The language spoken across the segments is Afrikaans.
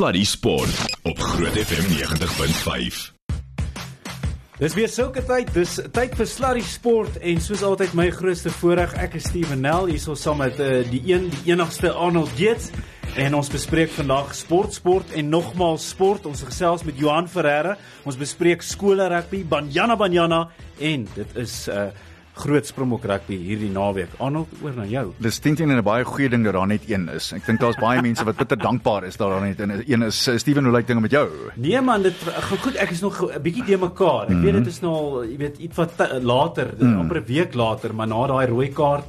Sluddy Sport op Groot FM 90.5. Dis weer sulke tyd, dis tyd vir Sluddy Sport en soos altyd my grootste voorreg, ek is Steven Nel hierso saam met uh, die een die enigste Arnold Gates en ons bespreek vandag sport sport en nogmaals sport. Ons gesels met Johan Ferreira. Ons bespreek skole rugby, Banyana Banyana en dit is 'n uh, eh, groot Springbok rugby hierdie naweek. Arnold, oor na jou. Dis teen teen 'n baie goeie ding dat daar net een is. Ek dink daar's baie mense wat bitter dankbaar is dat daar net een is. Steven, hoe lyk dinge met jou? Nee man, dit gaan goed. Ek is nog 'n bietjie de mekaar. Ek mm -hmm. weet dit is nou al, jy weet, iets wat later, mm. amper 'n week later, maar na daai rooi kaart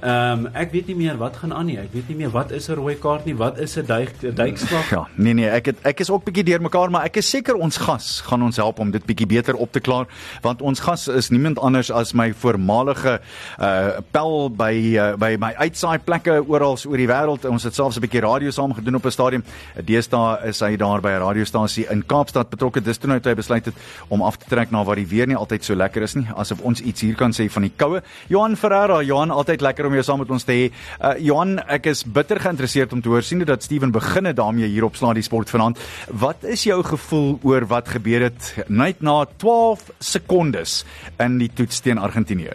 Ehm um, ek weet nie meer wat gaan aan nie. Ek weet nie meer wat is 'n rooi kaart nie, wat is 'n duik duikslag? Ja, nee nee, ek het ek is ook bietjie deurmekaar, maar ek is seker ons gas gaan ons help om dit bietjie beter op te klaar, want ons gas is niemand anders as my voormalige uh pel by uh, by my uitsaai plekke oral oor die wêreld. Ons het selfs 'n bietjie radio saam gedoen op 'n stadium. Deesdae is hy daar by 'n radiostasie in Kaapstad betrokke. Dis toe nou hy besluit het om af te trek na waar die weer nie altyd so lekker is nie, asof ons iets hier kan sê van die koue. Johan Ferreira, Johan altyd lekker om jou saam met ons te hê. Uh, Johan, ek is bitter geïnteresseerd om te hoor sien dat Steven begin het daarmee hier op Slaa die Sport vanaand. Wat is jou gevoel oor wat gebeur het net na 12 sekondes in die toets teen Argentinië?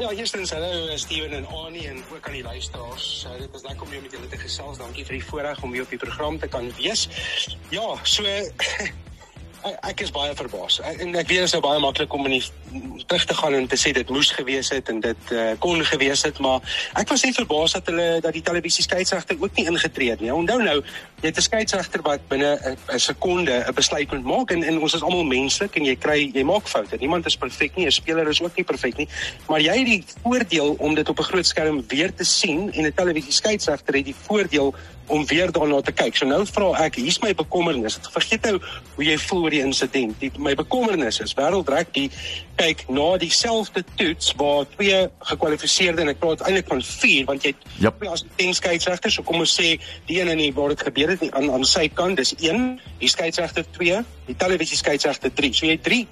Ja, eerstens hallo Steven en Annie en ook aan die luisteraars. Uh, dit is lekker om jou met julle te gesels. Dankie vir die voorreg om hier op die program te kan wees. Ja, so ek is baie verbaas. En ek weet dit is nou baie maklik om in die terug te gaan en te sê dit moes gewees het en dit uh, kon gewees het, maar ek was net verbaas dat hulle dat die televisie skeieregter ook nie ingetree het nie. Onthou nou, jy het 'n skeieregter wat binne 'n sekonde 'n besluit moet maak en en ons is almal menslik en jy kry jy maak foute. Niemand is perfek nie, 'n speler is ook nie perfek nie, maar jy het die voordeel om dit op 'n groot skerm weer te sien en 'n televisie skeieregter het die voordeel om weer daarna te kyk. So nou vra ek, hier's my bekommernis. Ek vergeet nou hoe jy voel oor die insident. Die, my bekommernis is wêreld rugby kyk na dieselfde toets waar twee gekwalifiseerde en ek praat eintlik van vier want jy yep. twee as ten skeieregters, so kom ons sê die een in die waar dit gebeur het aan aan sy kant, dis 1, die skeieregter 2, die televisie skeieregter 3. So jy het drie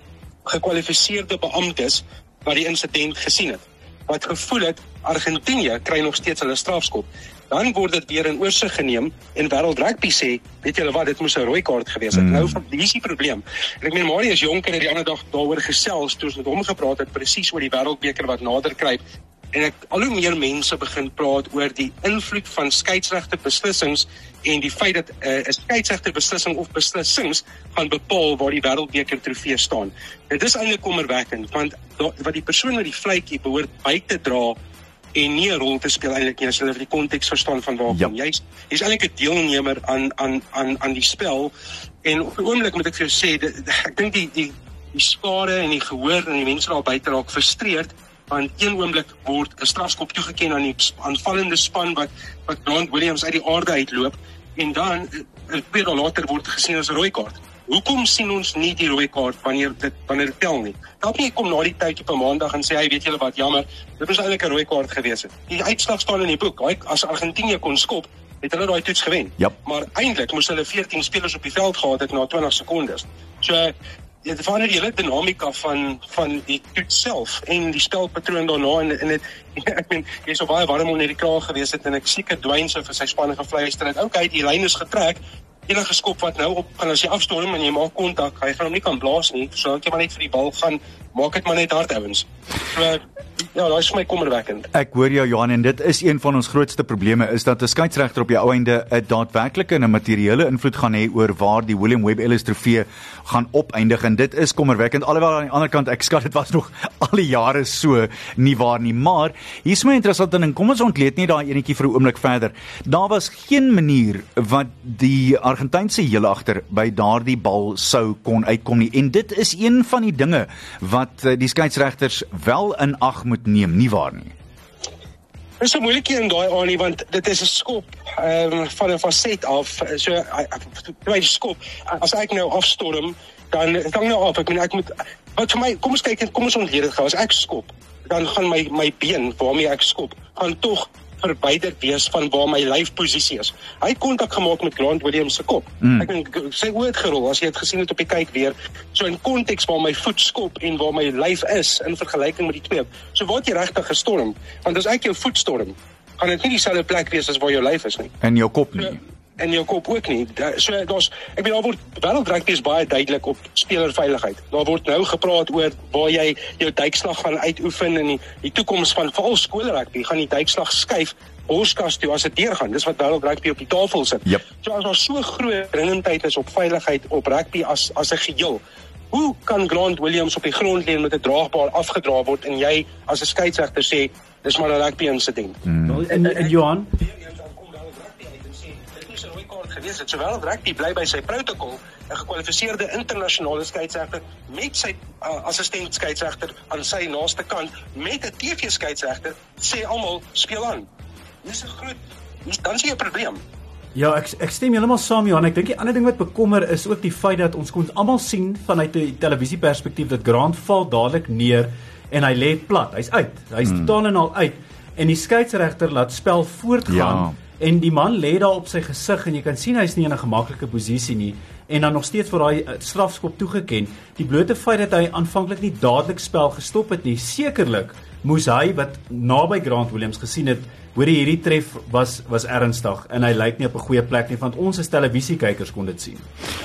gekwalifiseerde beamptes wat die insident gesien het wat gevoel het Argentinië kry nog steeds hulle strafskop dan word dit weer in oorsig geneem en wêreld rugby sê, weet julle wat, dit moes 'n rooi kaart gewees het. Mm. Nou van dis die probleem. En ek meen Marius Jonker het die ander dag daaroor gesels toe ons met hom gepraat het presies oor die wêreldbeker wat nader kruip. En ek al hoe meer mense begin praat oor die invloed van skeieregte beslissings en die feit dat uh, 'n skeieregte beslissing of beslissings gaan bepaal waar die wêreldbeker trofee staan. Dit is eintlik kommerwekkend want wat die persoon met die vletjie behoort by te dra en nie 'n rol te speel eintlik nie as jy die konteks verstaan van waar kom. Ja. Jy's jy's eintlik 'n deelnemer aan aan aan aan die spel en op 'n oomblik moet ek vir jou sê dit, ek dink die die die skare en die gehoor en die mense daar buite raak frustreerd want een oomblik word 'n strafskop toegeken aan die aanvallende span wat wat Grant Williams uit die aarde uitloop en dan 'n twee dae later word gesien as 'n rooi kaart. Hoekom sien ons nie die rooi kaart wanneer dit wanneer dit tel nie? Dalk nie kom na die tyd op 'n maandag en sê hy weet julle wat jammer, dit was eintlik 'n rooi kaart gewees het. Die uitslag staan in die boek. Hy as Argentinië kon skop, het hulle daai toets gewen. Yep. Maar eintlik moes hulle 14 spelers op die veld gehad het na 20 sekondes. So Ja, dit verander die hele dinamika van van die toets self en die spelpatroon daarna en en dit ek meen jy's so baie warm onder die kraag gewees het en ek seker Dwayne se vir sy spanne gefluister het. Okay, die lyn is getrek enige skop wat nou op kan as jy afstorm en jy maak kontak, hy gaan hom nie kan blaas nie. So ek jy maar net vir die bal gaan, maak dit maar net hard ouens. So Ja, daai is my kommerwekkend. Ek hoor jou Johan en dit is een van ons grootste probleme is dat 'n skeieregter op die ou einde 'n daadwerklike en 'n materiële invloed gaan hê oor waar die William Webb Ellis trofee gaan opeindig en dit is kommerwekkend alhoewel aan die ander kant ek skat dit was nog al die jare so nie waar nie maar hier's my interessant en kom ons ontleed nie daai enetjie vir 'n oomblik verder. Daar was geen manier wat die Argentynse heel agter by daardie bal sou kon uitkom nie en dit is een van die dinge wat eh, die skeieregters wel in ag moet neem, nie waar nie? Dit is 'n moeilike een daai aan nie want dit is 'n skop um, van 'n faset af. So twee skop. As ek nou afstorm, dan dan nou af. Ek bedoel ek moet wat vir my, kom ons kyk kom ons ontleed dit gou. As ek skop, dan gaan my my been waarmee ek skop, gaan tog verwyder wees van waar my lyfposisie is. Hy het kontak gemaak met Grant Williams se kop. Mm. Ek dink sy oë het gerol as jy het gesien het op die kyk weer. So in konteks waar my voet skop en waar my lyf is in vergelyking met die twee. So het jy regtig gestorm? Want as ek jou voet storm, gaan dit nie dieselfde plek wees as waar jou lyf is nie. In jou kop nie. In jou kop ook nie. Da, so daar's ek bedoel daar word rugby is baie duidelik op spelerveiligheid. Daar word nou gepraat oor waar jy jou duikslag gaan uitoefen in die, die toekoms van veral skoolrugby gaan die duikslag skuif borskas toe as dit deurgaan. Dis wat wêreld rugby op die tafel sit. Yep. So as daar so groot dringendheid is op veiligheid op rugby as as 'n geheel. Hoe kan Grant Williams op die grond lê met 'n draagbaar afgedra word en jy as 'n skeieregter sê dis maar 'n rugby insident? Hmm. En, en Johan, gewees het. Sowel rugby bly by sy protokol, 'n gekwalifiseerde internasionale skeieregter met sy uh, assistent skeieregter aan sy naaste kant met 'n TV skeieregter sê almal speel aan. Dis 'n groot dan sien jy 'n probleem. Ja, ek ek stem heeltemal saam Johan. Ek dink die ander ding wat bekommer is ook die feit dat ons kon almal sien vanuit 'n televisieperspektief dat Grant val dadelik neer en hy lê plat. Hy's uit. Hy's hmm. totaal en al uit en die skeieregter laat spel voortgaan. Ja en die man lê daar op sy gesig en jy kan sien hy's nie in 'n gemaklike posisie nie en dan nog steeds vir daai eh, strafskop toegeken. Die blote feit dat hy aanvanklik nie dadelik spel gestop het nie, sekerlik moes hy wat naby Grant Williams gesien het, hoor hierdie tref was was ernstig en hy lyk nie op 'n goeie plek nie want ons as televisiekykers kon dit sien.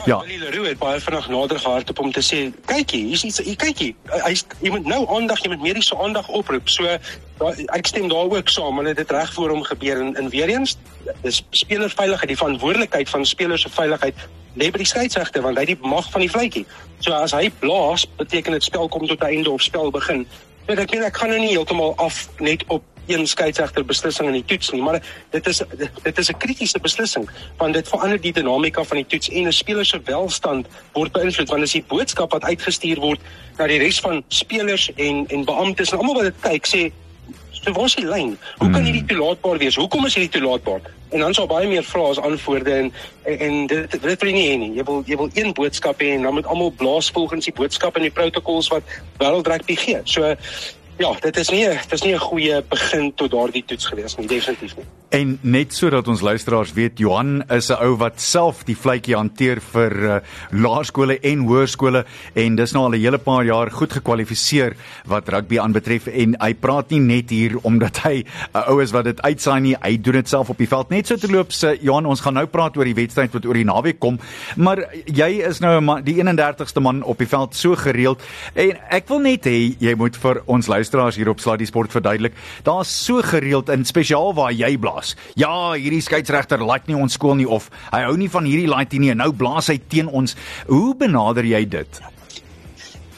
Ja, Willie Leroux het baie vinnig nader gehardop om te sê, kykie, hier's iets, hier kykie. Hy's jy moet nou aandag, jy moet mediese aandag oproep. So ek stem daar ook saam, hulle het dit reg voor hom gebeur en in weer eens, dis spelerveiligheid, die verantwoordelikheid van spelers se veiligheid lê by die skeieregter want hy het die mag van die vletjie. So as hy blaas, beteken dit spel kom tot 'n einde of spel begin. Maar ek meen ek gaan nou nie heeltemal af net op een skeieregter beslissing in die toets nie, maar dit is dit is 'n kritiese beslissing want dit verander die dinamika van die toets en 'n speler se welstand word beïnvloed want as die boodskap wat uitgestuur word na die res van spelers en en beamptes en almal wat dit kyk sê so waar is die lyn? Hoe kan hierdie toelaatbaar wees? Hoekom is hierdie toelaatbaar? En dan sal baie meer vrae as antwoorde en en, en dit dit wil nie hê nie. Jy wil jy wil een boodskap hê en dan moet almal blaas volgens die boodskap en die protokols wat wêreldrugby gee. So Ja, dit is nie dit is nie 'n goeie begin tot daardie toets gewees nie, definitief nie. En net sodat ons luisteraars weet, Johan is 'n ou wat self die vletjie hanteer vir uh, laerskole en hoërskole en dis nou al 'n hele paar jaar goed gekwalifiseer wat rugby aanbetref en hy praat nie net hier omdat hy 'n ou is wat dit uitsaai nie, hy doen dit self op die veld. Net so terloops, uh, Johan, ons gaan nou praat oor die wedstryd wat oor die naweek kom, maar jy is nou man, die 31ste man op die veld so gereeld en ek wil net hê jy moet vir ons luister luisteraars hier op Sluddy Sport verduidelik. Daar's so gereeld in spesiaal waar jy blaas. Ja, hierdie skeieregter like nie ons skool nie of hy hou nie van hierdie laaitie nie en nou blaas hy teen ons. Hoe benader jy dit?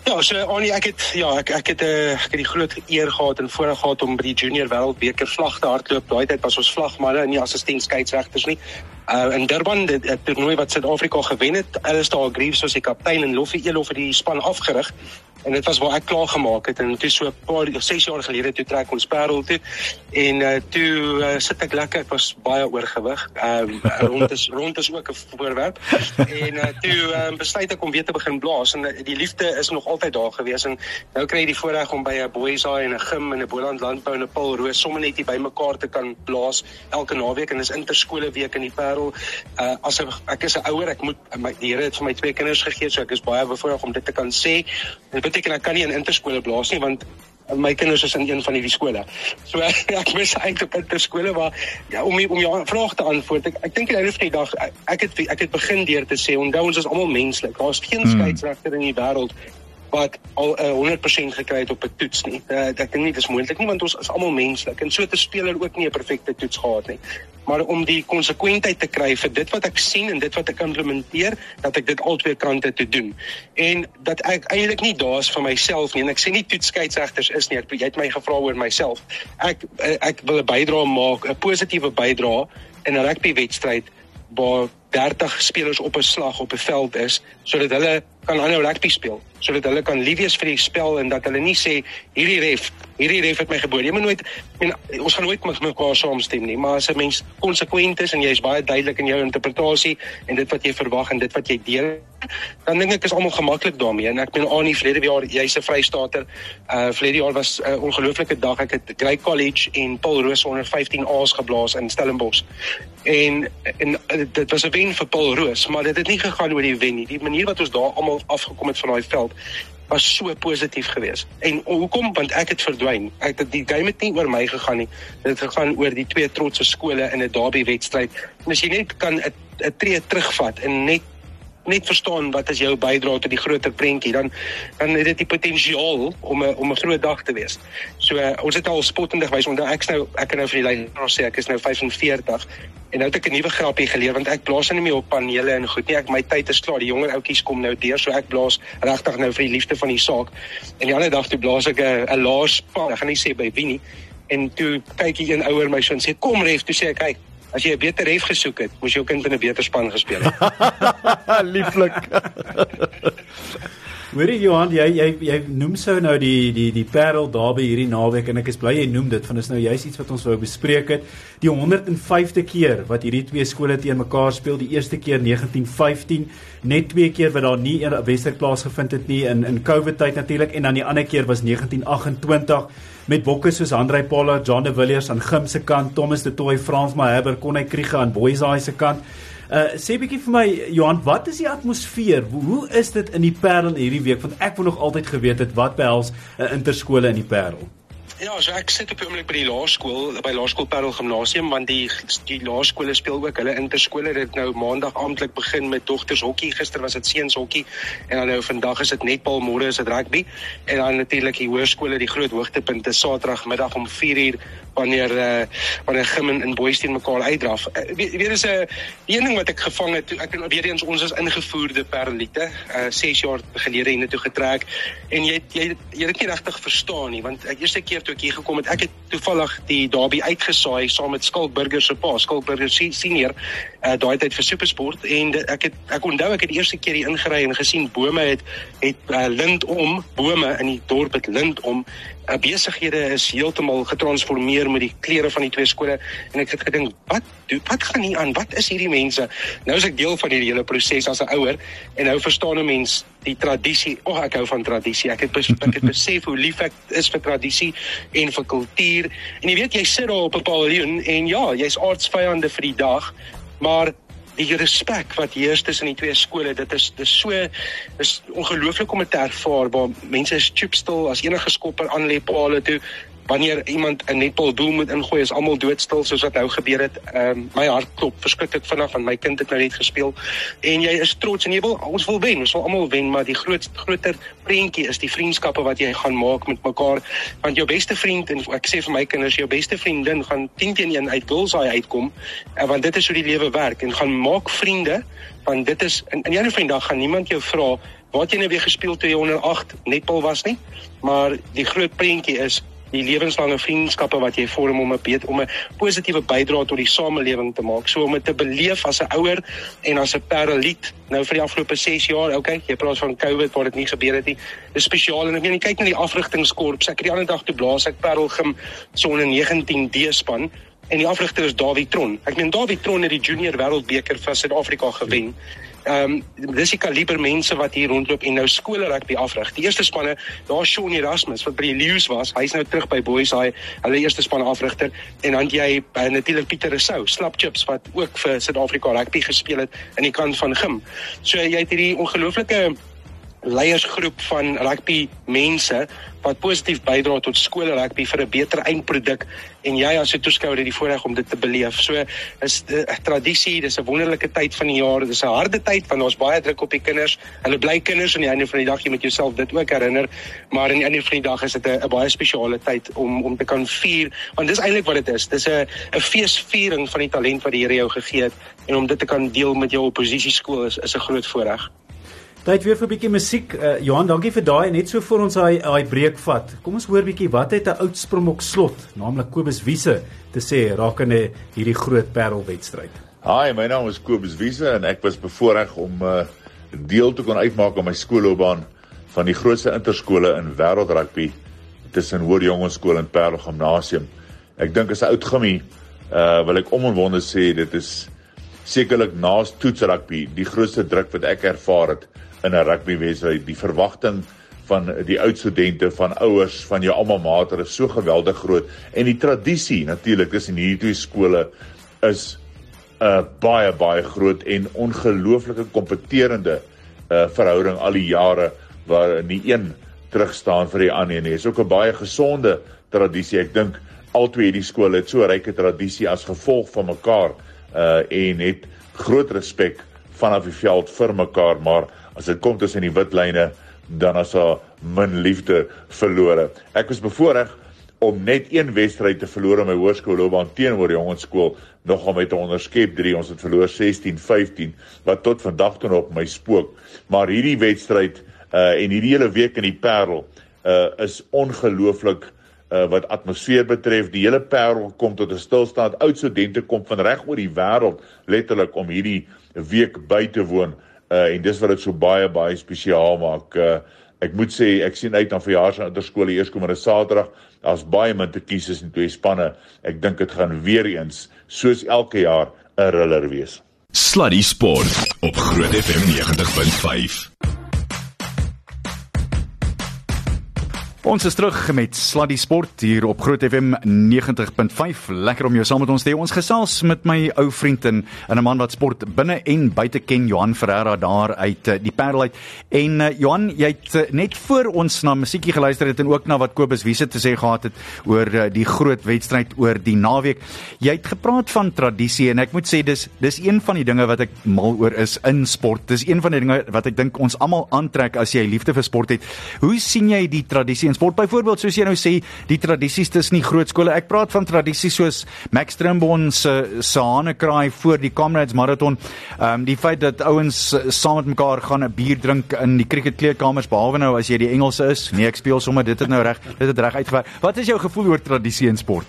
Ja, so Annie, ek het ja, ek ek het 'n uh, ek het die groot eer gehad en voorreg gehad om by die Junior Wêreldbeker vlag te hardloop. Daai tyd was ons vlagmanne en nie assistent skeieregters nie. Uh in Durban, die, die toernooi wat Suid-Afrika gewen het, Alistair Greaves was die kaptein en Loffie Elof het die span afgerig en dit was waar ek klaar gemaak het en toe so 'n paar 6 jaar gelede toe trek ons Parel toe en uh, toe uh, sit ek lekker ek was baie oorgewig. Um, rond is rond is ook 'n voorwerp en uh, toe um, besluit ek om weer te begin blaas en uh, die liefde is nog altyd daar gewees en nou kry jy die voorreg om by 'n boys high en 'n gym en 'n Boland landbou en 'n Paul Roos sommer net hier bymekaar te kan blaas elke naweek en dis interskole week in die Parel. Uh as ek, ek is 'n ouer, ek moet my die Here het vir my twee kinders gegee, so ek is baie bevoorreg om dit te kan sê. En beteken ek kan nie in interskole blaas nie want my kinders is in een van hierdie skole. So ek mis eintlik interskole waar ja, om om jou vraag te antwoord. Ek ek dink die hele dag ek het ek het begin deur te sê onthou ons is almal menslik. Daar's geen hmm. skeieregter in die wêreld wat al uh, 100% gekry het op 'n toets nie. Uh, ek dink nie dis moontlik nie want ons is almal menslik en so te speler ook nie 'n perfekte toets gehad nie. Maar om die konsekwentheid te kry vir dit wat ek sien en dit wat ek implementeer, dat ek dit albei kante te doen. En dat ek eintlik nie daar's vir myself nie en ek sê nie toetskeieregters is nie. Ek jy het my gevra oor myself. Ek eh, ek wil 'n bydrae maak, 'n positiewe bydrae in 'n rugbywedstryd waar 30 spelers op 'n slag op 'n veld is sodat hulle kan aanhou rugby speel. Sodat hulle kan lief wees vir die spel en dat hulle nie sê hierdie ref hierdie ref het my geboor. Jy moet nooit en ons gaan nooit met mekaar saamstem nie maar as 'n mens konsekwent is en jy is baie duidelik in jou interpretasie en dit wat jy verwag en dit wat jy deel dan dink ek is almal gemaklik daarmee. En ek meen aan die verlede jaar jy's 'n vrystater. Uh verlede jaar was 'n uh, ongelooflike dag. Ek het Grey College en Paul Roos onder 15 A's geblaas in Stellenbosch. En en uh, dit was 'n wen vir Paul Roos maar dit het nie gegaan oor die wen nie die manier wat ons daar almal afgekom het van daai veld was so positief geweest. En hoekom? Want ek het verdwyn. Ek het die game het nie oor my gegaan nie. Dit het gegaan oor die twee trotse skole in 'n derby wedstryd. En as jy net kan 'n tree terugvat en net net verstaan wat is jou bydrae tot die groter prentjie dan dan het dit die potensiaal om 'n om 'n groot dag te wees. So uh, ons het al spottendig wys onder ek nou ek kan nou vir die lyn sê ek is nou 45 en nou het ek 'n nuwe grappie geleer want ek blaas nou nie meer op panele en goed nie ek my tyd is klaar die jonger ouetjies kom nou deur so ek blaas regtig nou vir die liefde van die saak en die ander dag toe blaas ek 'n 'n laas pan ek gaan nie sê by wie nie en toe kyk hy een ouer my so en sê kom ref toe sê ek kyk As jy 'n beter ref gesoek het, moes jou kind in 'n beter span gespeel het. Lieflik. Hoorie Johan, jy jy jy noem sou nou die die die Parel daarby hierdie naweek en ek is bly jy noem dit want dit is nou juist iets wat ons wou bespreek het. Die 105de keer wat hierdie twee skole teen mekaar speel, die eerste keer 1915, net twee keer wat daar nie 'n wedstryd plaasgevind het nie in in COVID tyd natuurlik en dan die ander keer was 1928 met bokke soos Andrei Pollard, John de Villiers aan Gim se kant, Thomas de Tooy, Frans Maherber, Connie Kriege aan Boysaai se kant. Uh sê bietjie vir my Johan, wat is die atmosfeer? Hoe is dit in die Parel hierdie week? Want ek wou nog altyd geweet het wat behels 'n uh, interskole in die Parel. Ja, so ek sit op die oomblik by die laerskool, by Laerskool Parel Gimnasium want die die laerskole speel ook hulle interskole. Dit nou maandag amptelik begin met dogters hokkie. Gister was dit seuns hokkie en dan nou vandag is dit netbal, môre is dit rugby en dan natuurlik die hoërskole, die groot hoogtepunte Saterdagmiddag om 4uur wanneer uh, wanneer Gim en, en Boysteen mekaar uitdraf. Uh, weer is 'n uh, een ding wat ek gevang het, ek weer eens ons is ingevoerde Parelite, uh 6 jaar gelede hiernatoe getrek en jy jy jy het nie regtig verstaan nie want ek eerste keer toe ek hier gekom het, ek het toevallig die derby uitgesaai saam met Skalk Burger se pa, Skalk Burger senior, uh, daai tyd vir Supersport. En ek het ek onthou ek het die eerste keer hier ingery en gesien bome het het uh, lint om, bome in die dorp het lint om uh, besighede is heeltemal getransformeer met die klere van die twee skole en ek het gedink wat? Doen wat gaan hier aan? Wat is hierdie mense? Nou is ek deel van hierdie hele proses as 'n ouer en nou verstaan 'n mens die tradisie. O oh, ek hou van tradisie. Ek het bes, ek het besef hoe lief ek is vir tradisie en vir kultuur. En jy weet jy sit daar op 'n paviljoen en ja jy's aardsvyande vir die dag maar die respek wat heers tussen die twee skole dit is dis so is ongelooflik om dit te ervaar waar mense is chipstil as enige skopper aan lê paale toe wanneer iemand 'n netbal doel moet ingooi is almal doodstil soos wat nou gebeur het. Ehm um, my hart klop verskriklik vinnig want my kind het nou net gespeel en jy is trots en jy wil ons wil wen. Ons wil almal wen, maar die groot groter prentjie is die vriendskappe wat jy gaan maak met mekaar. Want jou beste vriend en ek sê vir my kinders jou beste vriendin gaan 10 teen 1 uit Bullseye uitkom. En want dit is hoe die lewe werk en gaan maak vriende want dit is in, in jou vrienddag gaan niemand jou vra wat jy nou weer gespeel toe jy onder 8 netbal was nie. Maar die groot prentjie is die lewenslange vriendskappe wat jy vorm om 'n beter om 'n positiewe bydrae tot die samelewing te maak. So om dit te beleef as 'n ouer en as 'n paraliet nou vir die afgelope 6 jaar, okay, jy praat van COVID waar dit nie gebeur het nie. Dis spesiaal en ek jy kyk na die afrigtingskorps. Ek het die ander dag toe blaas ek Parelgim sone 19D span en die afrigter is Dawie Tron. Ek meen Dawie Tron het die junior wêreldbeker vir Suid-Afrika gewen ehm um, dis die kaliber mense wat hier rondloop en nou skole rugby afrig. Die eerste spanne, daar Shaun Erasmus wat by die Lions was. Hy's nou terug by Boys High, hulle eerste span afrigter en dan jy uh, natuurlik Pieter Rousseau, Slap Chips wat ook vir Suid-Afrika rugby gespeel het aan die kant van Gim. So jy het hierdie ongelooflike leiersgroep van rugby mense wat positief bydra tot skole rugby vir 'n beter eindproduk en jy as 'n toeskouer het die voorreg om dit te beleef. So is 'n tradisie, dis 'n wonderlike tyd van die jaar. Dis 'n harde tyd want daar's baie druk op die kinders. Hulle bly kinders aan die einde van die dag, jy moet jouself dit ook herinner, maar aan die einde van die dag is dit 'n baie spesiale tyd om om te kan vier want dis eintlik wat dit is. Dis 'n 'n feesviering van die talent wat die Here jou gegee het en om dit te kan deel met jou oppositieskool is is 'n groot voorreg. Tyd weer vir 'n bietjie musiek. Uh, Johan, dankie vir daai net so vir ons daai daai breek vat. Kom ons hoor bietjie wat het 'n oud Springbok slot, naamlik Kobus Wiese, te sê rakende hierdie groot parelwedstryd. Hi, my naam is Kobus Wiese en ek was bevoorreg om 'n uh, deel te kon uitmaak aan my skoolloopbaan van die grootste interskole in wêreldrugby tussen Hoër Jongeskool en Parel Gimnasium. Ek dink as 'n oud gimmie, uh wil ek omwonde sê dit is sekerlik naas toetsrugby die grootste druk wat ek ervaar het in 'n rugbywedstryd. Die verwagting van die oud studente, van ouers, van jou alma mater is so geweldig groot en die tradisie natuurlik tussen hierdie twee skole is 'n uh, baie baie groot en ongelooflike kompeterende uh, verhouding al die jare waar nie een terug staan vir die ander nie. Dit is ook 'n baie gesonde tradisie. Ek dink albei hierdie skole het so 'n ryke tradisie as gevolg van mekaar uh en het groot respek vanaf die veld vir mekaar, maar as dit kom tussen die wit lyne, dan as daar min liefde verlore. Ek was bevoorreg om net een wedstryd te verloor in my hoërskoolloopbaan teenoor die jongskool nogal met 'n onderskep 3 ons het verloor 16-15 wat tot vandag toe op my spook. Maar hierdie wedstryd uh en hierdie hele week in die Parel uh is ongelooflik uh wat atmosfeer betref. Die hele Parel kom tot 'n stilstand. Oud studente kom van reg oor die wêreld letterlik om hierdie week by te woon uh en dis wat dit so baie baie spesiaal maak uh ek moet sê ek sien uit na verjaarsdag interskole eerskomende Saterdag Daar's baie min te kies tussen twee spanne. Ek dink dit gaan weer eens soos elke jaar 'n thriller wees. Sluddy Sport op Groot FM 90.5. Ons is terug met Sluddy Sport hier op Groot FM 90.5. Lekker om jou saam met ons te hê. Ons gesels met my ou vriend en 'n man wat sport binne en buite ken, Johan Ferreira daar uit eh, die Parel uit. En uh, Johan, jy het uh, net voor ons na musiekie geluister het en ook na wat Kobus Wiese te sê gehad het oor uh, die groot wedstryd oor die naweek. Jy het gepraat van tradisie en ek moet sê dis dis een van die dinge wat ek mal oor is in sport. Dis een van die dinge wat ek dink ons almal aantrek as jy liefde vir sport het. Hoe sien jy die tradisie sport byvoorbeeld soos jy nou sê die tradisies tussen die groot skole ek praat van tradisies soos Max Trimbon se se hanekraai voor die Comrades marathon. Ehm um, die feit dat ouens saam met mekaar gaan 'n bier drink in die cricketkleedkamers behalwe nou as jy die Engelse is. Nee ek speel sommer dit het nou reg dit het reg uitgewerk. Wat is jou gevoel oor tradisie in sport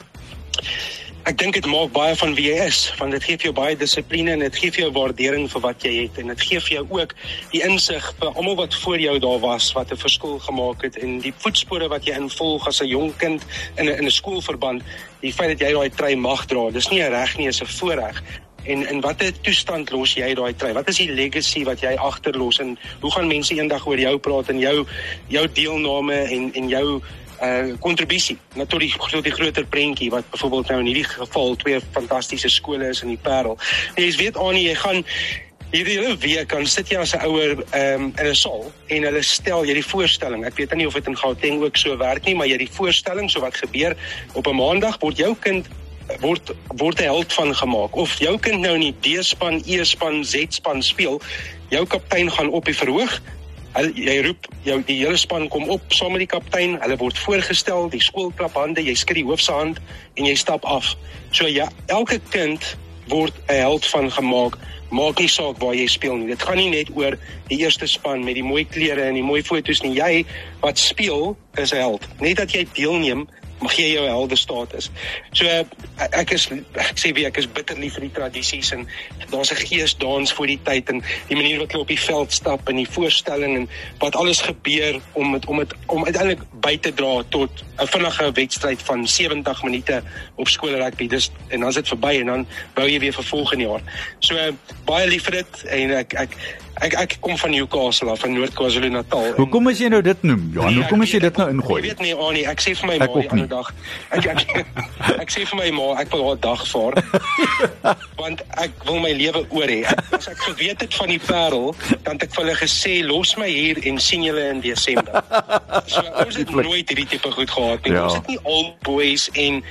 ek dink dit maak baie van wie jy is want dit gee vir jou baie dissipline en dit gee vir jou waardering vir wat jy het en dit gee vir jou ook die insig vir almal wat voor jou daar was wat 'n verskil gemaak het en die voetspore wat jy involg as 'n jong kind in 'n in 'n skoolverband die feit dat jy daai trui mag dra dis nie 'n reg nie is 'n voorreg. En in watter toestand los jy daai trui? Wat is die legacy wat jy agterlos en hoe gaan mense eendag oor jou praat en jou jou deelname en en jou kontribusie na tot die tot die groter prentjie wat byvoorbeeld nou in hierdie geval twee fantastiese skole is in die Parel. En jy weet aan jy gaan hierdie hele week kan sit jy as 'n ouer um in 'n saal en hulle stel jy die voorstelling. Ek weet nie of dit in Gauteng ook so werk nie, maar jy die voorstelling so wat gebeur op 'n maandag word jou kind word word held van gemaak of jou kind nou in die D-span, E-span, Z-span speel, jou kaptein gaan op die verhoog Hulle jy roep jou die hele span kom op saam met die kaptein. Hulle word voorgestel, die skool klap hande, jy skud die hoofsaand en jy stap af. So ja, elke kind word 'n held van gemaak. Maak nie saak waar jy speel nie. Dit gaan nie net oor die eerste span met die mooi klere en die mooi foto's nie. Jy wat speel is 'n held. Net dat jy deelneem mag jy jou helde status. So ek is ek sê wie ek is bitter lief vir die tradisies en daar's 'n gees dans voor die tyd en die manier wat hulle op die veld stap en die voorstelling en wat alles gebeur om het, om het, om uiteindelik by te dra tot 'n vinnige wedstryd van 70 minute op skoolrugby. Dis en dan is dit verby en dan bou jy weer vir volgende jaar. So baie lief vir dit en ek ek Ek ek kom van Newcastle af van Noord KwaZulu-Natal. Hoekom as jy nou dit noem? Johan, nee, hoekom as jy dit nou ingooi? Ek weet nie Annie, ek sê vir my ma die dag. Ek ek, ek sê vir my ma ek wil haar dag vaar. want ek wil my lewe oor hê. As ek geweet het van die Parel, dan het ek vir hulle gesê los my hier en sien julle in Desember. So ons het nooit hierdie tipe goed gehad nie. Ja. Ons het nie al boys en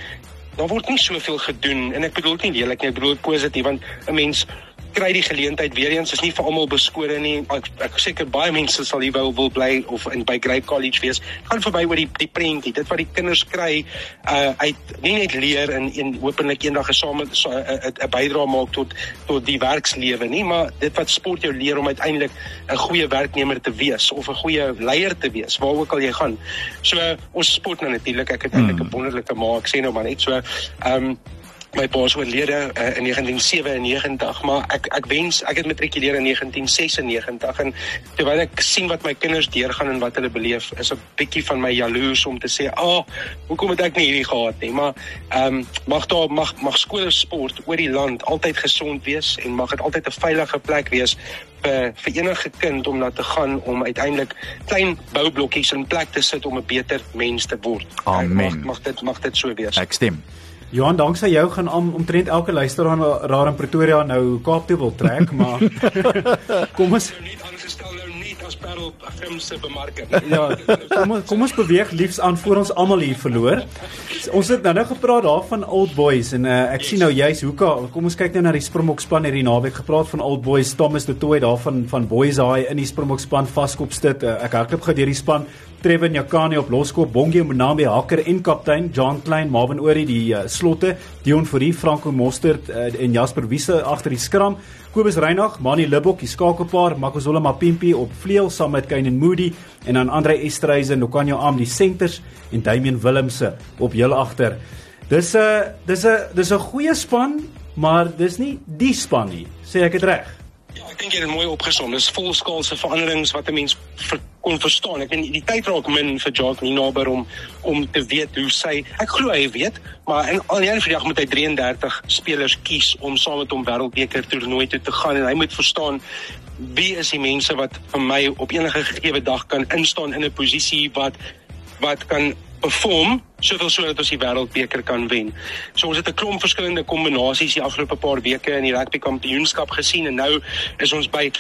daar word nie soveel gedoen en ek bedoel nie lelik nie, ek bedoel positief want 'n mens kry die geleentheid weer eens is nie vir almal beskore nie. Ek, ek seker baie mense sal hier wou wil bly of in by Grape College wees. Gaan verby oor die die prentjie. Dit wat die kinders kry uh uit nie net leer en een hopelik eendag gesame 'n so, bydrae maak tot tot die werkslewe nie, maar dit wat sport jou leer om uiteindelik 'n goeie werknemer te wees of 'n goeie leier te wees waar ook al jy gaan. So uh, ons sport nou natuurlik. Ek het eintlik 'n hmm. wonderlike ma. Ek sê nou maar net so. Ehm um, my pa is oorlede uh, in 1997 maar ek ek wens ek het matrikuleer in 1996 en terwyl ek sien wat my kinders deurgaan en wat hulle beleef is 'n bietjie van my jaloers om te sê ag oh, hoekom het ek nie hierdie gehad nie maar ehm um, mag daar mag mag skole sport oor die land altyd gesond wees en mag dit altyd 'n veilige plek wees vir vir enige kind om na te gaan om uiteindelik klein boublokkies in plek te sit om 'n beter mens te word. Amen. Mag, mag dit mag dit so wees. Ek stem. Johan, danksy jou gaan om, omtrent elke luisteraar daar in Pretoria nou Kaap toe wil trek, maar kom ons nou nie aangestel nou nie as per wêreld grimse bemarker. Ja, kom ons kom ons beweeg liefs aan voor ons almal hier verloor. Ons het nou nou gepraat daarvan Old Boys en uh, ek sien nou juis hoe ka, kom ons kyk nou na die Springbok span hierdie naweek gepraat van Old Boys Thomas de Tooi daarvan van Boys High in die Springbok span vaskop sit. Uh, ek hardloop gou deur die span. Trevin Jakani op loskop, Bongie Monambe hakker en kaptein John Klein, Marvin Orie die uh, slotte, Dion Fourie, Franco Mostert uh, en Jasper Wiese agter die skram. Kobus Reinagh, Mani Libbok, die skakelpaar, Makozola Mapimpi op vleuel saam met Kainen Moody en dan Andre Estreisen, Nokanyo Am die senters en Damian Willemse op heel agter. Dis 'n uh, dis 'n uh, dis 'n goeie span, maar dis nie die span nie, sê ek dit reg. Ja, ek dink dit mooi opgesom. Dis volskaalse veranderings wat 'n mens ver, kon verstaan. Ek weet die tyd raak min vir Jacques Ninaber om om te weet hoe sy ek glo hy weet, maar in al die vandag moet hy 33 spelers kies om saam met hom wêreldbeker toernooi toe te gaan en hy moet verstaan wie is die mense wat vir my op enige gegee dag kan instaan in 'n posisie wat wat kan perform soveel so dat ons die wêreldbeker kan wen. So ons het 'n klomp verskillende kombinasies die afgelope paar weke in die rugby kampioenskap gesien en nou is ons by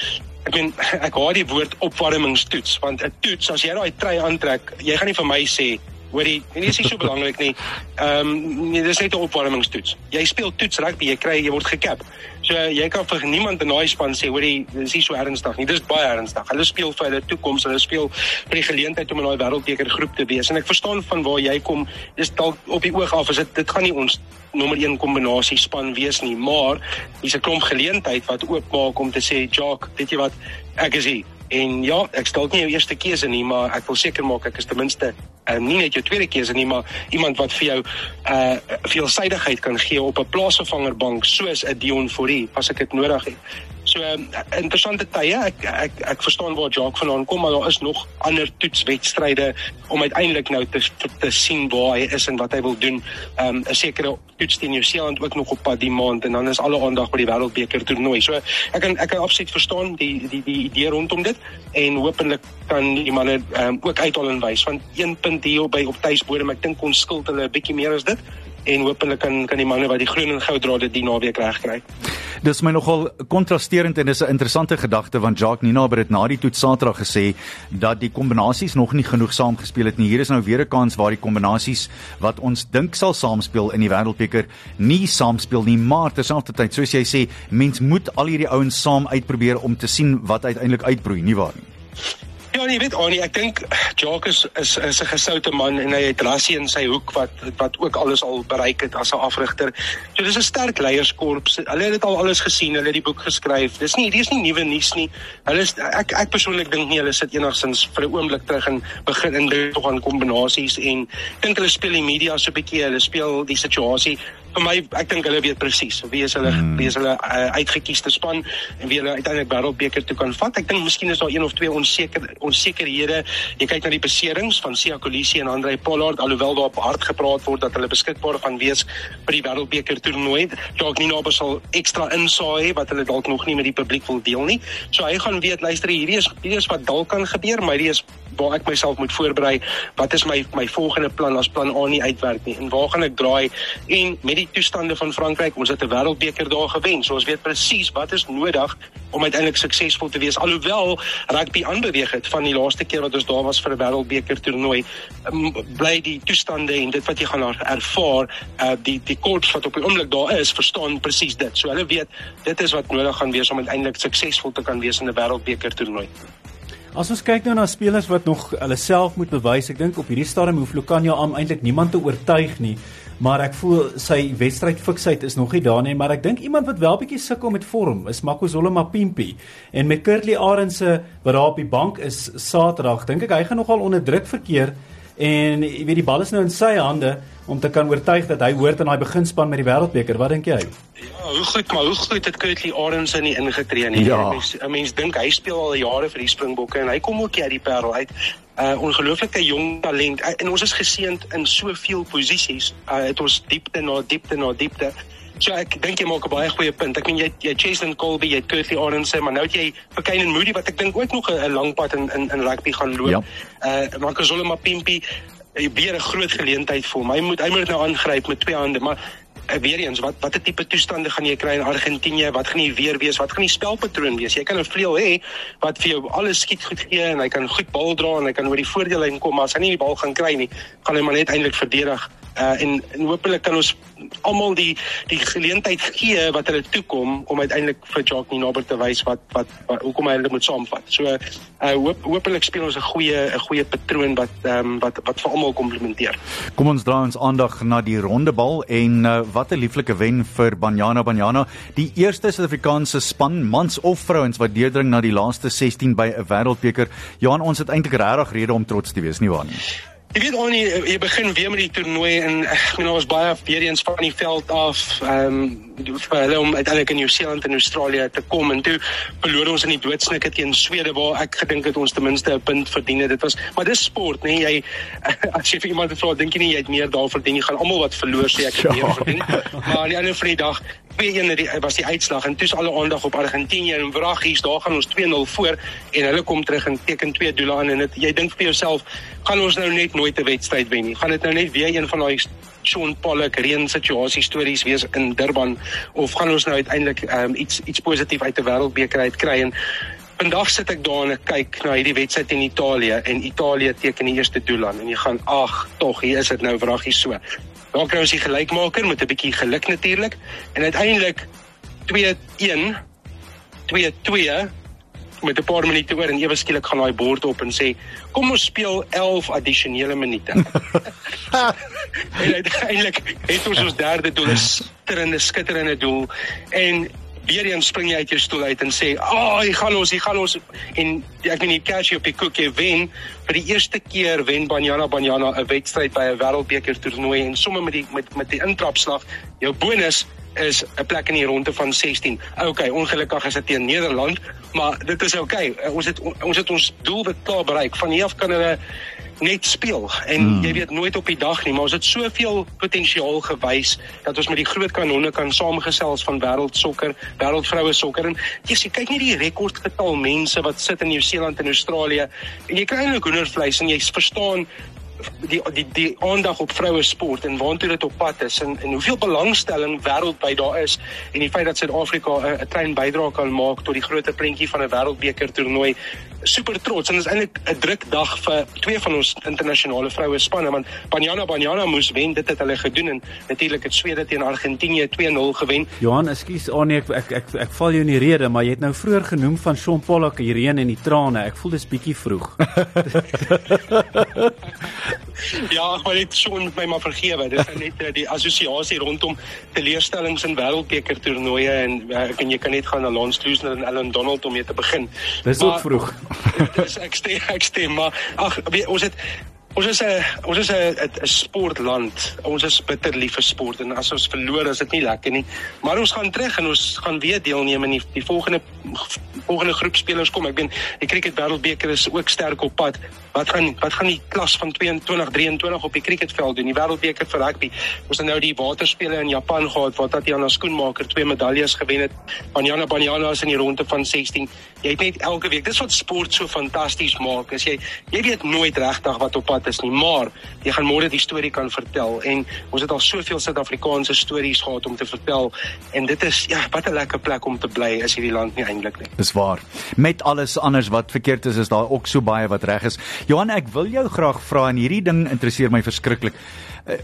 ek meen ek haat die woord opwarmingstoets want 'n toets as jy daai trui aantrek, jy gaan nie vir my sê Hoorie, en dit is nie so belangrik nie. Ehm um, nee, dis net 'n opwarmingstoets. Jy speel toets rugby, jy kry jy word gekap. So jy kan vir niemand in daai span sê, hoorie, dis nie so ernstig nie. Dis baie ernstig. Hulle speel vir hulle toekoms, hulle speel vir die geleentheid om in daai wêreldbeker groep te wees. En ek verstaan van waar jy kom. Dis dalk op die oog af, is dit dit gaan nie ons nommer 1 kombinasie span wees nie, maar hier's 'n klomp geleentheid wat oopmaak om te sê, "Jock, weet jy wat? Ek is hier." En ja, ek stel nie jou eerste keuse nie, maar ek wil seker maak ek is ten minste uh, nie net jou tweede keuse nie, maar iemand wat vir jou uh veelsidigheid kan gee op 'n plaasvervangerbank soos 'n Dion Fourie as ek dit nodig het. So uh, interessante tye. Ek ek ek verstaan waar Jacques vandaan kom, maar daar is nog ander toetswedstryde om uiteindelik nou te te sien waar hy is en wat hy wil doen. Um 'n sekere toets teen Nieu-Seeland ook nog op pad die maand en dan is alle aandag by die Wêreldbeker toernooi. So ek kan ek kan absoluut verstaan die die die idee rondom dit en hopelik kan die manne um, ook uithaal en wys want een punt hier by op tuisbodem ek dink ons skuld hulle 'n bietjie meer as dit en hopelik kan kan die manne wat die groen en goud dra dit die naweek regkry. Dis my nogal kontrasterend en dis 'n interessante gedagte want Jacques Ninaber het na die toets Saterdag gesê dat die kombinasies nog nie genoeg saamgespeel het nie. Hier is nou weer 'n kans waar die kombinasies wat ons dink sal saamspeel in die Wêreldbeker nie saamspeel nie, maar terselfdertyd soos jy sê, mens moet al hierdie ouens saam uitprobeer om te sien wat uiteindelik uitbroei, nie waar nie? Ja, jy weet Annie, ek dink Jacques is is 'n gesoute man en hy het Rassie in sy hoek wat wat ook alles al bereik het as 'n afrigter. So dis 'n sterk leierskorps. Hulle het dit al alles gesien, hulle het die boek geskryf. Dis nie dis nie nuwe nuus nie. Hulle is ek ek persoonlik dink nie hulle sit enigsins vir 'n oomblik terug en begin in dit tog aan kombinasies en dink hulle speel die media so 'n bietjie, hulle speel die situasie vir my ek dink hulle weet presies wie is hulle hmm. wie is hulle uh, uitgekiesde span en wie hulle uiteindelik wêreldbeker toe kan vat. Ek dink miskien is daar een of twee onseker onsekerhede. Jy kyk na die beserings van Sia Kolisi en Andre Pollard alhoewel daar op hard gepraat word dat hulle beskikbaar gaan wees vir die wêreldbeker toernooi. Dalk nie nou besal ekstra insaai wat hulle dalk nog nie met die publiek wil deel nie. So hy gaan weet luister hierdie is hierdie is wat dalk kan gebeur, maar hierdie is waar ek myself moet voorberei. Wat is my my volgende plan as plan A nie uitwerk nie en waar gaan ek draai en met die toestande van Frankryk. Ons het 'n wêreldbeker daar gewen. So ons weet presies wat is nodig om uiteindelik suksesvol te wees. Alhoewel rugby aanbeweeg het van die laaste keer wat ons daar was vir 'n wêreldbeker toernooi, bly die toestande en dit wat jy gaan ervaar, uh, die die korps wat op die oomblik daar is, verstaan presies dit. So hulle weet dit is wat nodig gaan wees om uiteindelik suksesvol te kan wees in 'n wêreldbeker toernooi. As ons kyk nou na spelers wat nog hulle self moet bewys, ek dink op hierdie stadium hoef Lukanya am eintlik niemand te oortuig nie maar ek voel sy wedstryd fiksheid is nog nie daar nie, maar ek dink iemand wat wel bietjie sukkel met vorm is Makozola Mapimpi en met Kurtley Arendse wat daar op die bank is Saterdag, dink ek hy gaan nogal onder druk verkeer en jy weet die bal is nou in sy hande om te kan oortuig dat hy hoort in daai beginspan met die wêreldbeker. Wat dink jy? Ja, hoe goed, maar hoe goed het Kurtley Arendse nie ingetree nie. Ja. Mense mens dink hy speel al jare vir die Springbokke en hy kom ook uit die Parel uit uh ongelooflike jong talent uh, en ons is geseënd in soveel posisies uh, het ons diepte na diepte na diepte so ek dink jy maak 'n baie goeie punt. Ek meen jy jy Jason Colby jy Curly Arendse maar nou het jy Bekyn en Moody wat ek dink ook nog 'n lang pad in in in rugby gaan loop. Ja. uh maar Kazola Mapimpi hy weer 'n groot geleentheid vir hom. Hy moet hy moet nou aangryp met twee hande maar weer eens wat watter tipe toestande gaan jy kry in Argentinië? Wat gaan die weer wees? Wat gaan die spelpatroon wees? Jy kan 'n vleuel hê wat vir jou alles skiet goed gee en hy kan goed bal dra en hy kan oor die voordeellyn kom, maar as hy nie die bal gaan kry nie, gaan hy maar net eintlik verdedig uh, en, en hopelik kan ons almal die die geleentheid gee wat hulle toekom om uiteindelik vir Jacques Ninaber te wys wat wat, wat hoekom hy hulle moet saamvat. So uh hoop hopelik speel ons 'n goeie 'n goeie patroon wat um, wat wat vir almal komplementeer. Kom ons draai ons aandag na die rondebal en uh, wat 'n lieflike wen vir Banyana Banyana, die eerste Suid-Afrikaanse span mans of vrouens wat deurdring na die laaste 16 by 'n wêreldbeker. Johan, ons het eintlik regtig rede om trots te wees, nie waar nie? Jy weet ons jy begin weer met die toernooi en ek meen ons baie weer eens van die veld af ehm um, vir hulle om uiteindelik in Nieu-Seeland en Australië te kom en toe verloor ons in die doodsnikke teen Swede waar ek gedink het ons ten minste 'n punt verdien het. Dit was maar dis sport, nee, jy as jy vir iemand vra dink jy nie jy het meer daar verdien nie. Gaan almal wat verloor sê ek het meer verdien. Maar aan die einde van die dag 2-1 was die uitslag en toets alle aandag op Argentinië en wraggies daar gaan ons 2-0 voor en hulle kom terug en teken twee doele aan en dit jy dink vir jouself gaan ons nou net nooit 'n wedstryd wen nie. Gaan dit nou net weer een van daai Sean Pollock reën situasie stories wees in Durban of gaan ons nou uiteindelik um, iets iets positief uit 'n wêreldbeker uit kry? En vandag sit ek daar en ek kyk na hierdie wedstryd in Italië en Italië teken die eerste doel aan en jy gaan ag tog hier is dit nou wraggies so Dan kry ons die gelykmaker met 'n bietjie geluk natuurlik en uiteindelik 2-1 2-2 met 'n paar minute oor en ewe skielik gaan daai bord op en sê kom ons speel 11 addisionele minute. en uiteindelik het ons ons derde doel, 'n skitterende skitterende doel en weer eens spring jy uit jou stoel uit en sê, "Ag, oh, gaan ons, hier gaan ons." En ek weet nie cash op die koekie wen vir die eerste keer wen Banyana Banyana 'n wedstryd by 'n wêreldbeker toernooi en sommer met die met met die intrapslag, jou bonus is 'n plek in die ronde van 16. Okay, ongelukkig is dit teen Nederland, maar dit is okay. Ons het ons het ons doel beklaar bereik. Van hier af kan hulle net speel en hmm. jy weet nooit op die dag nie maar ons het soveel potensiaal gewys dat ons met die groot kanonne kan saamgesels van wêreldsokker, wêreldvroue sokker en jy sien kyk net die rekordgetal mense wat sit in Nieu-Seeland en Australië en jy kry eintlik hoendervleis en jy verstaan die die die aandag op vroue sport en waartoe dit op pad is en en hoeveel belangstelling wêreldwyd daar is en die feit dat Suid-Afrika 'n klein bydrae kan maak tot die groter prentjie van 'n wêreldbeker toernooi super trots en dit is eintlik 'n druk dag vir twee van ons internasionale vroue spanne want Banyana Banyana moes wen dit het hulle gedoen en natuurlik het Swede teen Argentinië 2-0 gewen. Johan, ekskuus, oh nee, ek ek ek, ek val jou in die rede, maar jy het nou vroeër genoem van Sean Pollock hierheen en die trane. Ek voel dis bietjie vroeg. ja, maar dit Sean met my maar vergewe. Dit is net uh, die assosiasie rondom teleurstellings in wêreldbeker toernooie en uh, ek en jy kan net gaan na Lance Klusener en Allan Donald om mee te begin. Dis ook vroeg dis ek stem ek stem maar ag ons het Ons is 'n ons is 'n 'n sportland. Ons is bitter lief vir sport en as ons verloor is dit nie lekker nie. Maar ons gaan terug en ons gaan weer deelneem in die, die volgende volgende groep spelers kom. Ek ben die cricket wêreldbeker is ook sterk op pad. Wat gaan wat gaan die klas van 22 23 op die cricketveld doen? Die wêreldbeker vir rugby. Ons het nou die waterspele in Japan gehad waar Tatiana Skoenmaker twee medaljes gewen het. Banyana Banyana is in die ronde van 16. Jy het net elke week. Dis wat sport so fantasties maak. As jy jy weet nooit regtig wat op pad is nie, maar jy gaan môre die storie kan vertel en ons het al soveel Suid-Afrikaanse stories gehad om te vertel en dit is ja, wat 'n lekker plek om te bly is hierdie land nie eintlik nie. Dis waar. Met alles anders wat verkeerd is, is daar ook so baie wat reg is. Johan, ek wil jou graag vra en hierdie ding interesseer my verskriklik. Uh,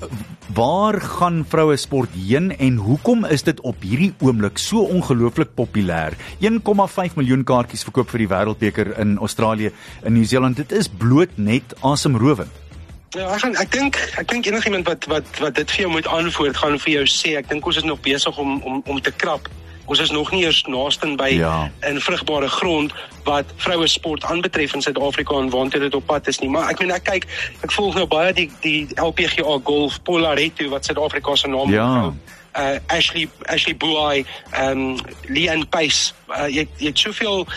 waar gaan vroue sport heen en hoekom is dit op hierdie oomblik so ongelooflik populêr? 1,5 miljoen kaartjies verkoop vir die wêreldbeker in Australië en Nieu-Seeland. Dit is bloot net asemrowend. Ja, ek gaan, ek dink ek dink enigiemand wat wat wat dit vir jou moet antwoord gaan vir jou sê ek dink ons is nog besig om om om te krap. Ons is nog nie eers naaste by ja. in vrugbare grond wat vroue sport aanbetref in Suid-Afrika en waantoe dit op pad is nie. Maar ek meen ek kyk ek volg nou baie die die LPGA golf Polaretto wat Suid-Afrika se naam ja. uh Ashley Ashley Buai um Leanne Pace uh, jy jy het soveel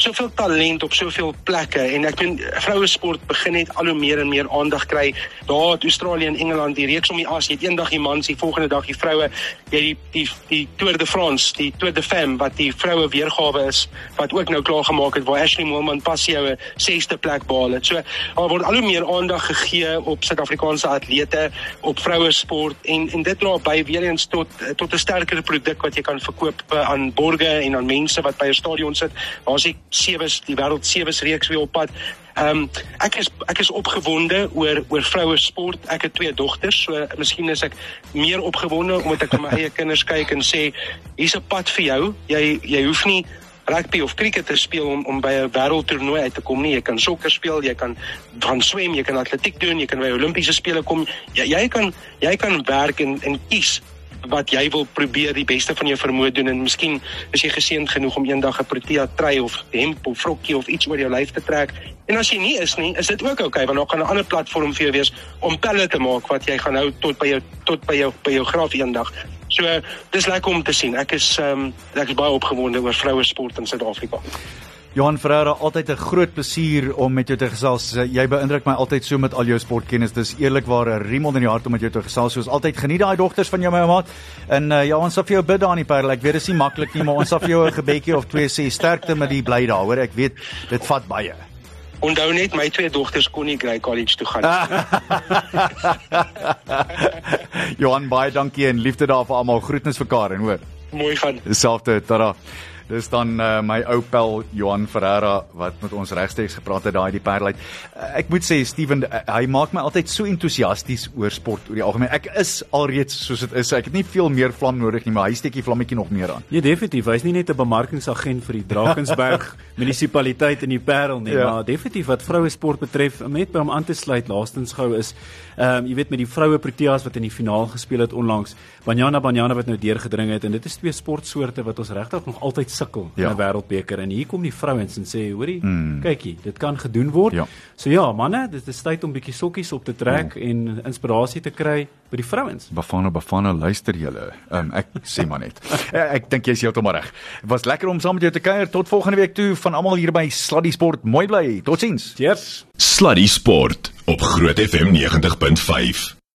soveel talent op soveel plekke en ek dink vroue sport begin net al hoe meer en meer aandag kry. Daar het Australië en Engeland die reeks om die as, jy het eendag die mans, die volgende dag die vroue. Jy die die die Tour de France, die Tour de Femme wat die vroue weergawe is wat ook nou klaar gemaak het waar Ashley Moolman pas jou 'n 6ste plek behaal het. So daar word al hoe meer aandag gegee op Suid-Afrikaanse atlete, op vroue sport en en dit dra by weer eens tot tot 'n sterker produk wat jy kan verkoop aan borge en aan mense wat by 'n stadion sit. Daar's sewe die wêreld sewe reeks weer op pad. Ehm um, ek is ek is opgewonde oor oor vroue sport. Ek het twee dogters, so miskien is ek meer opgewonde omdat ek na my eie kinders kyk en sê hier's 'n pad vir jou. Jy jy hoef nie rugby of cricket te speel om om by 'n wêreldtoernooi uit te kom nie. Jy kan sokker speel, jy kan van swem, jy kan atletiek doen, jy kan by Olimpiese spele kom. Jy jy kan jy kan werk en en kies wat jy wil probeer die beste van jou vermoë doen en miskien is jy geseënd genoeg om eendag 'n Protea trui of hemp of vrokkie of iets oor jou lyf te trek. En as jy nie is nie, is dit ook oukei okay, want daar kan 'n ander platform vir jou wees om pelle te maak wat jy gaan hou tot by jou tot by jou by jou graf eendag. So dis lekker om te sien. Ek is ehm um, ek is baie opgewonde oor vroue sport in Suid-Afrika. Johan Ferreira, altyd 'n groot plesier om met jou te gesels. Jy beïndruk my altyd so met al jou sportkennis. Dis eerlikwaar 'n riemel in die hart om met jou te gesels. Soos altyd geniet daai dogters van jou my maat. En uh, ja, ons sal vir jou bid daar in die Parel. Ek weet dit is nie maklik nie, maar ons sal vir jou 'n gebedjie of twee sê sterkte met die bly daar, hoor. Ek weet dit vat baie. Onthou net my twee dogters kon nie Grey College toe gaan nie. Johan, baie dankie en liefde daar vir almal. Groetnis vir Karen, hoor. Mooi van. Dieselfde, tada. Dis dan uh, my ou pel Johan Ferreira wat met ons regstreeks gepraat het daai die Parel uit. Uh, ek moet sê Steven uh, hy maak my altyd so entoesiasties oor sport oor die algemeen. Ek is alreeds soos dit is. Ek het nie veel meer vlam nodig nie, maar hy steek die vlammetjie nog meer aan. Ja, definitief. Hy's nie net 'n bemarkingsagent vir die Drakensberg munisipaliteit in die Parel nie, ja. maar definitief wat vroue sport betref, met by hom aan te sluit laastens gou is ehm um, jy weet met die vroue Proteas wat in die finaal gespeel het onlangs, Banyana Banyana wat nou deurgedring het en dit is twee sportsoorte wat ons regtig nog altyd sukkel ja. in 'n wêreldbeker en hier kom die vrouens en sê hoorie mm. kykie dit kan gedoen word. Ja. So ja manne dit is tyd om bietjie sokkies op te trek mm. en inspirasie te kry by die vrouens. Bafana Bafana luister julle. Um, ek sê maar net. Eh, ek dink jy is heeltemal reg. Was lekker om saam met jou te kuier. Tot volgende week toe van almal hier by Sluddy Sport. Mooi bly. Totsiens. Cheers. Sluddy Sport op Groot FM 90.5.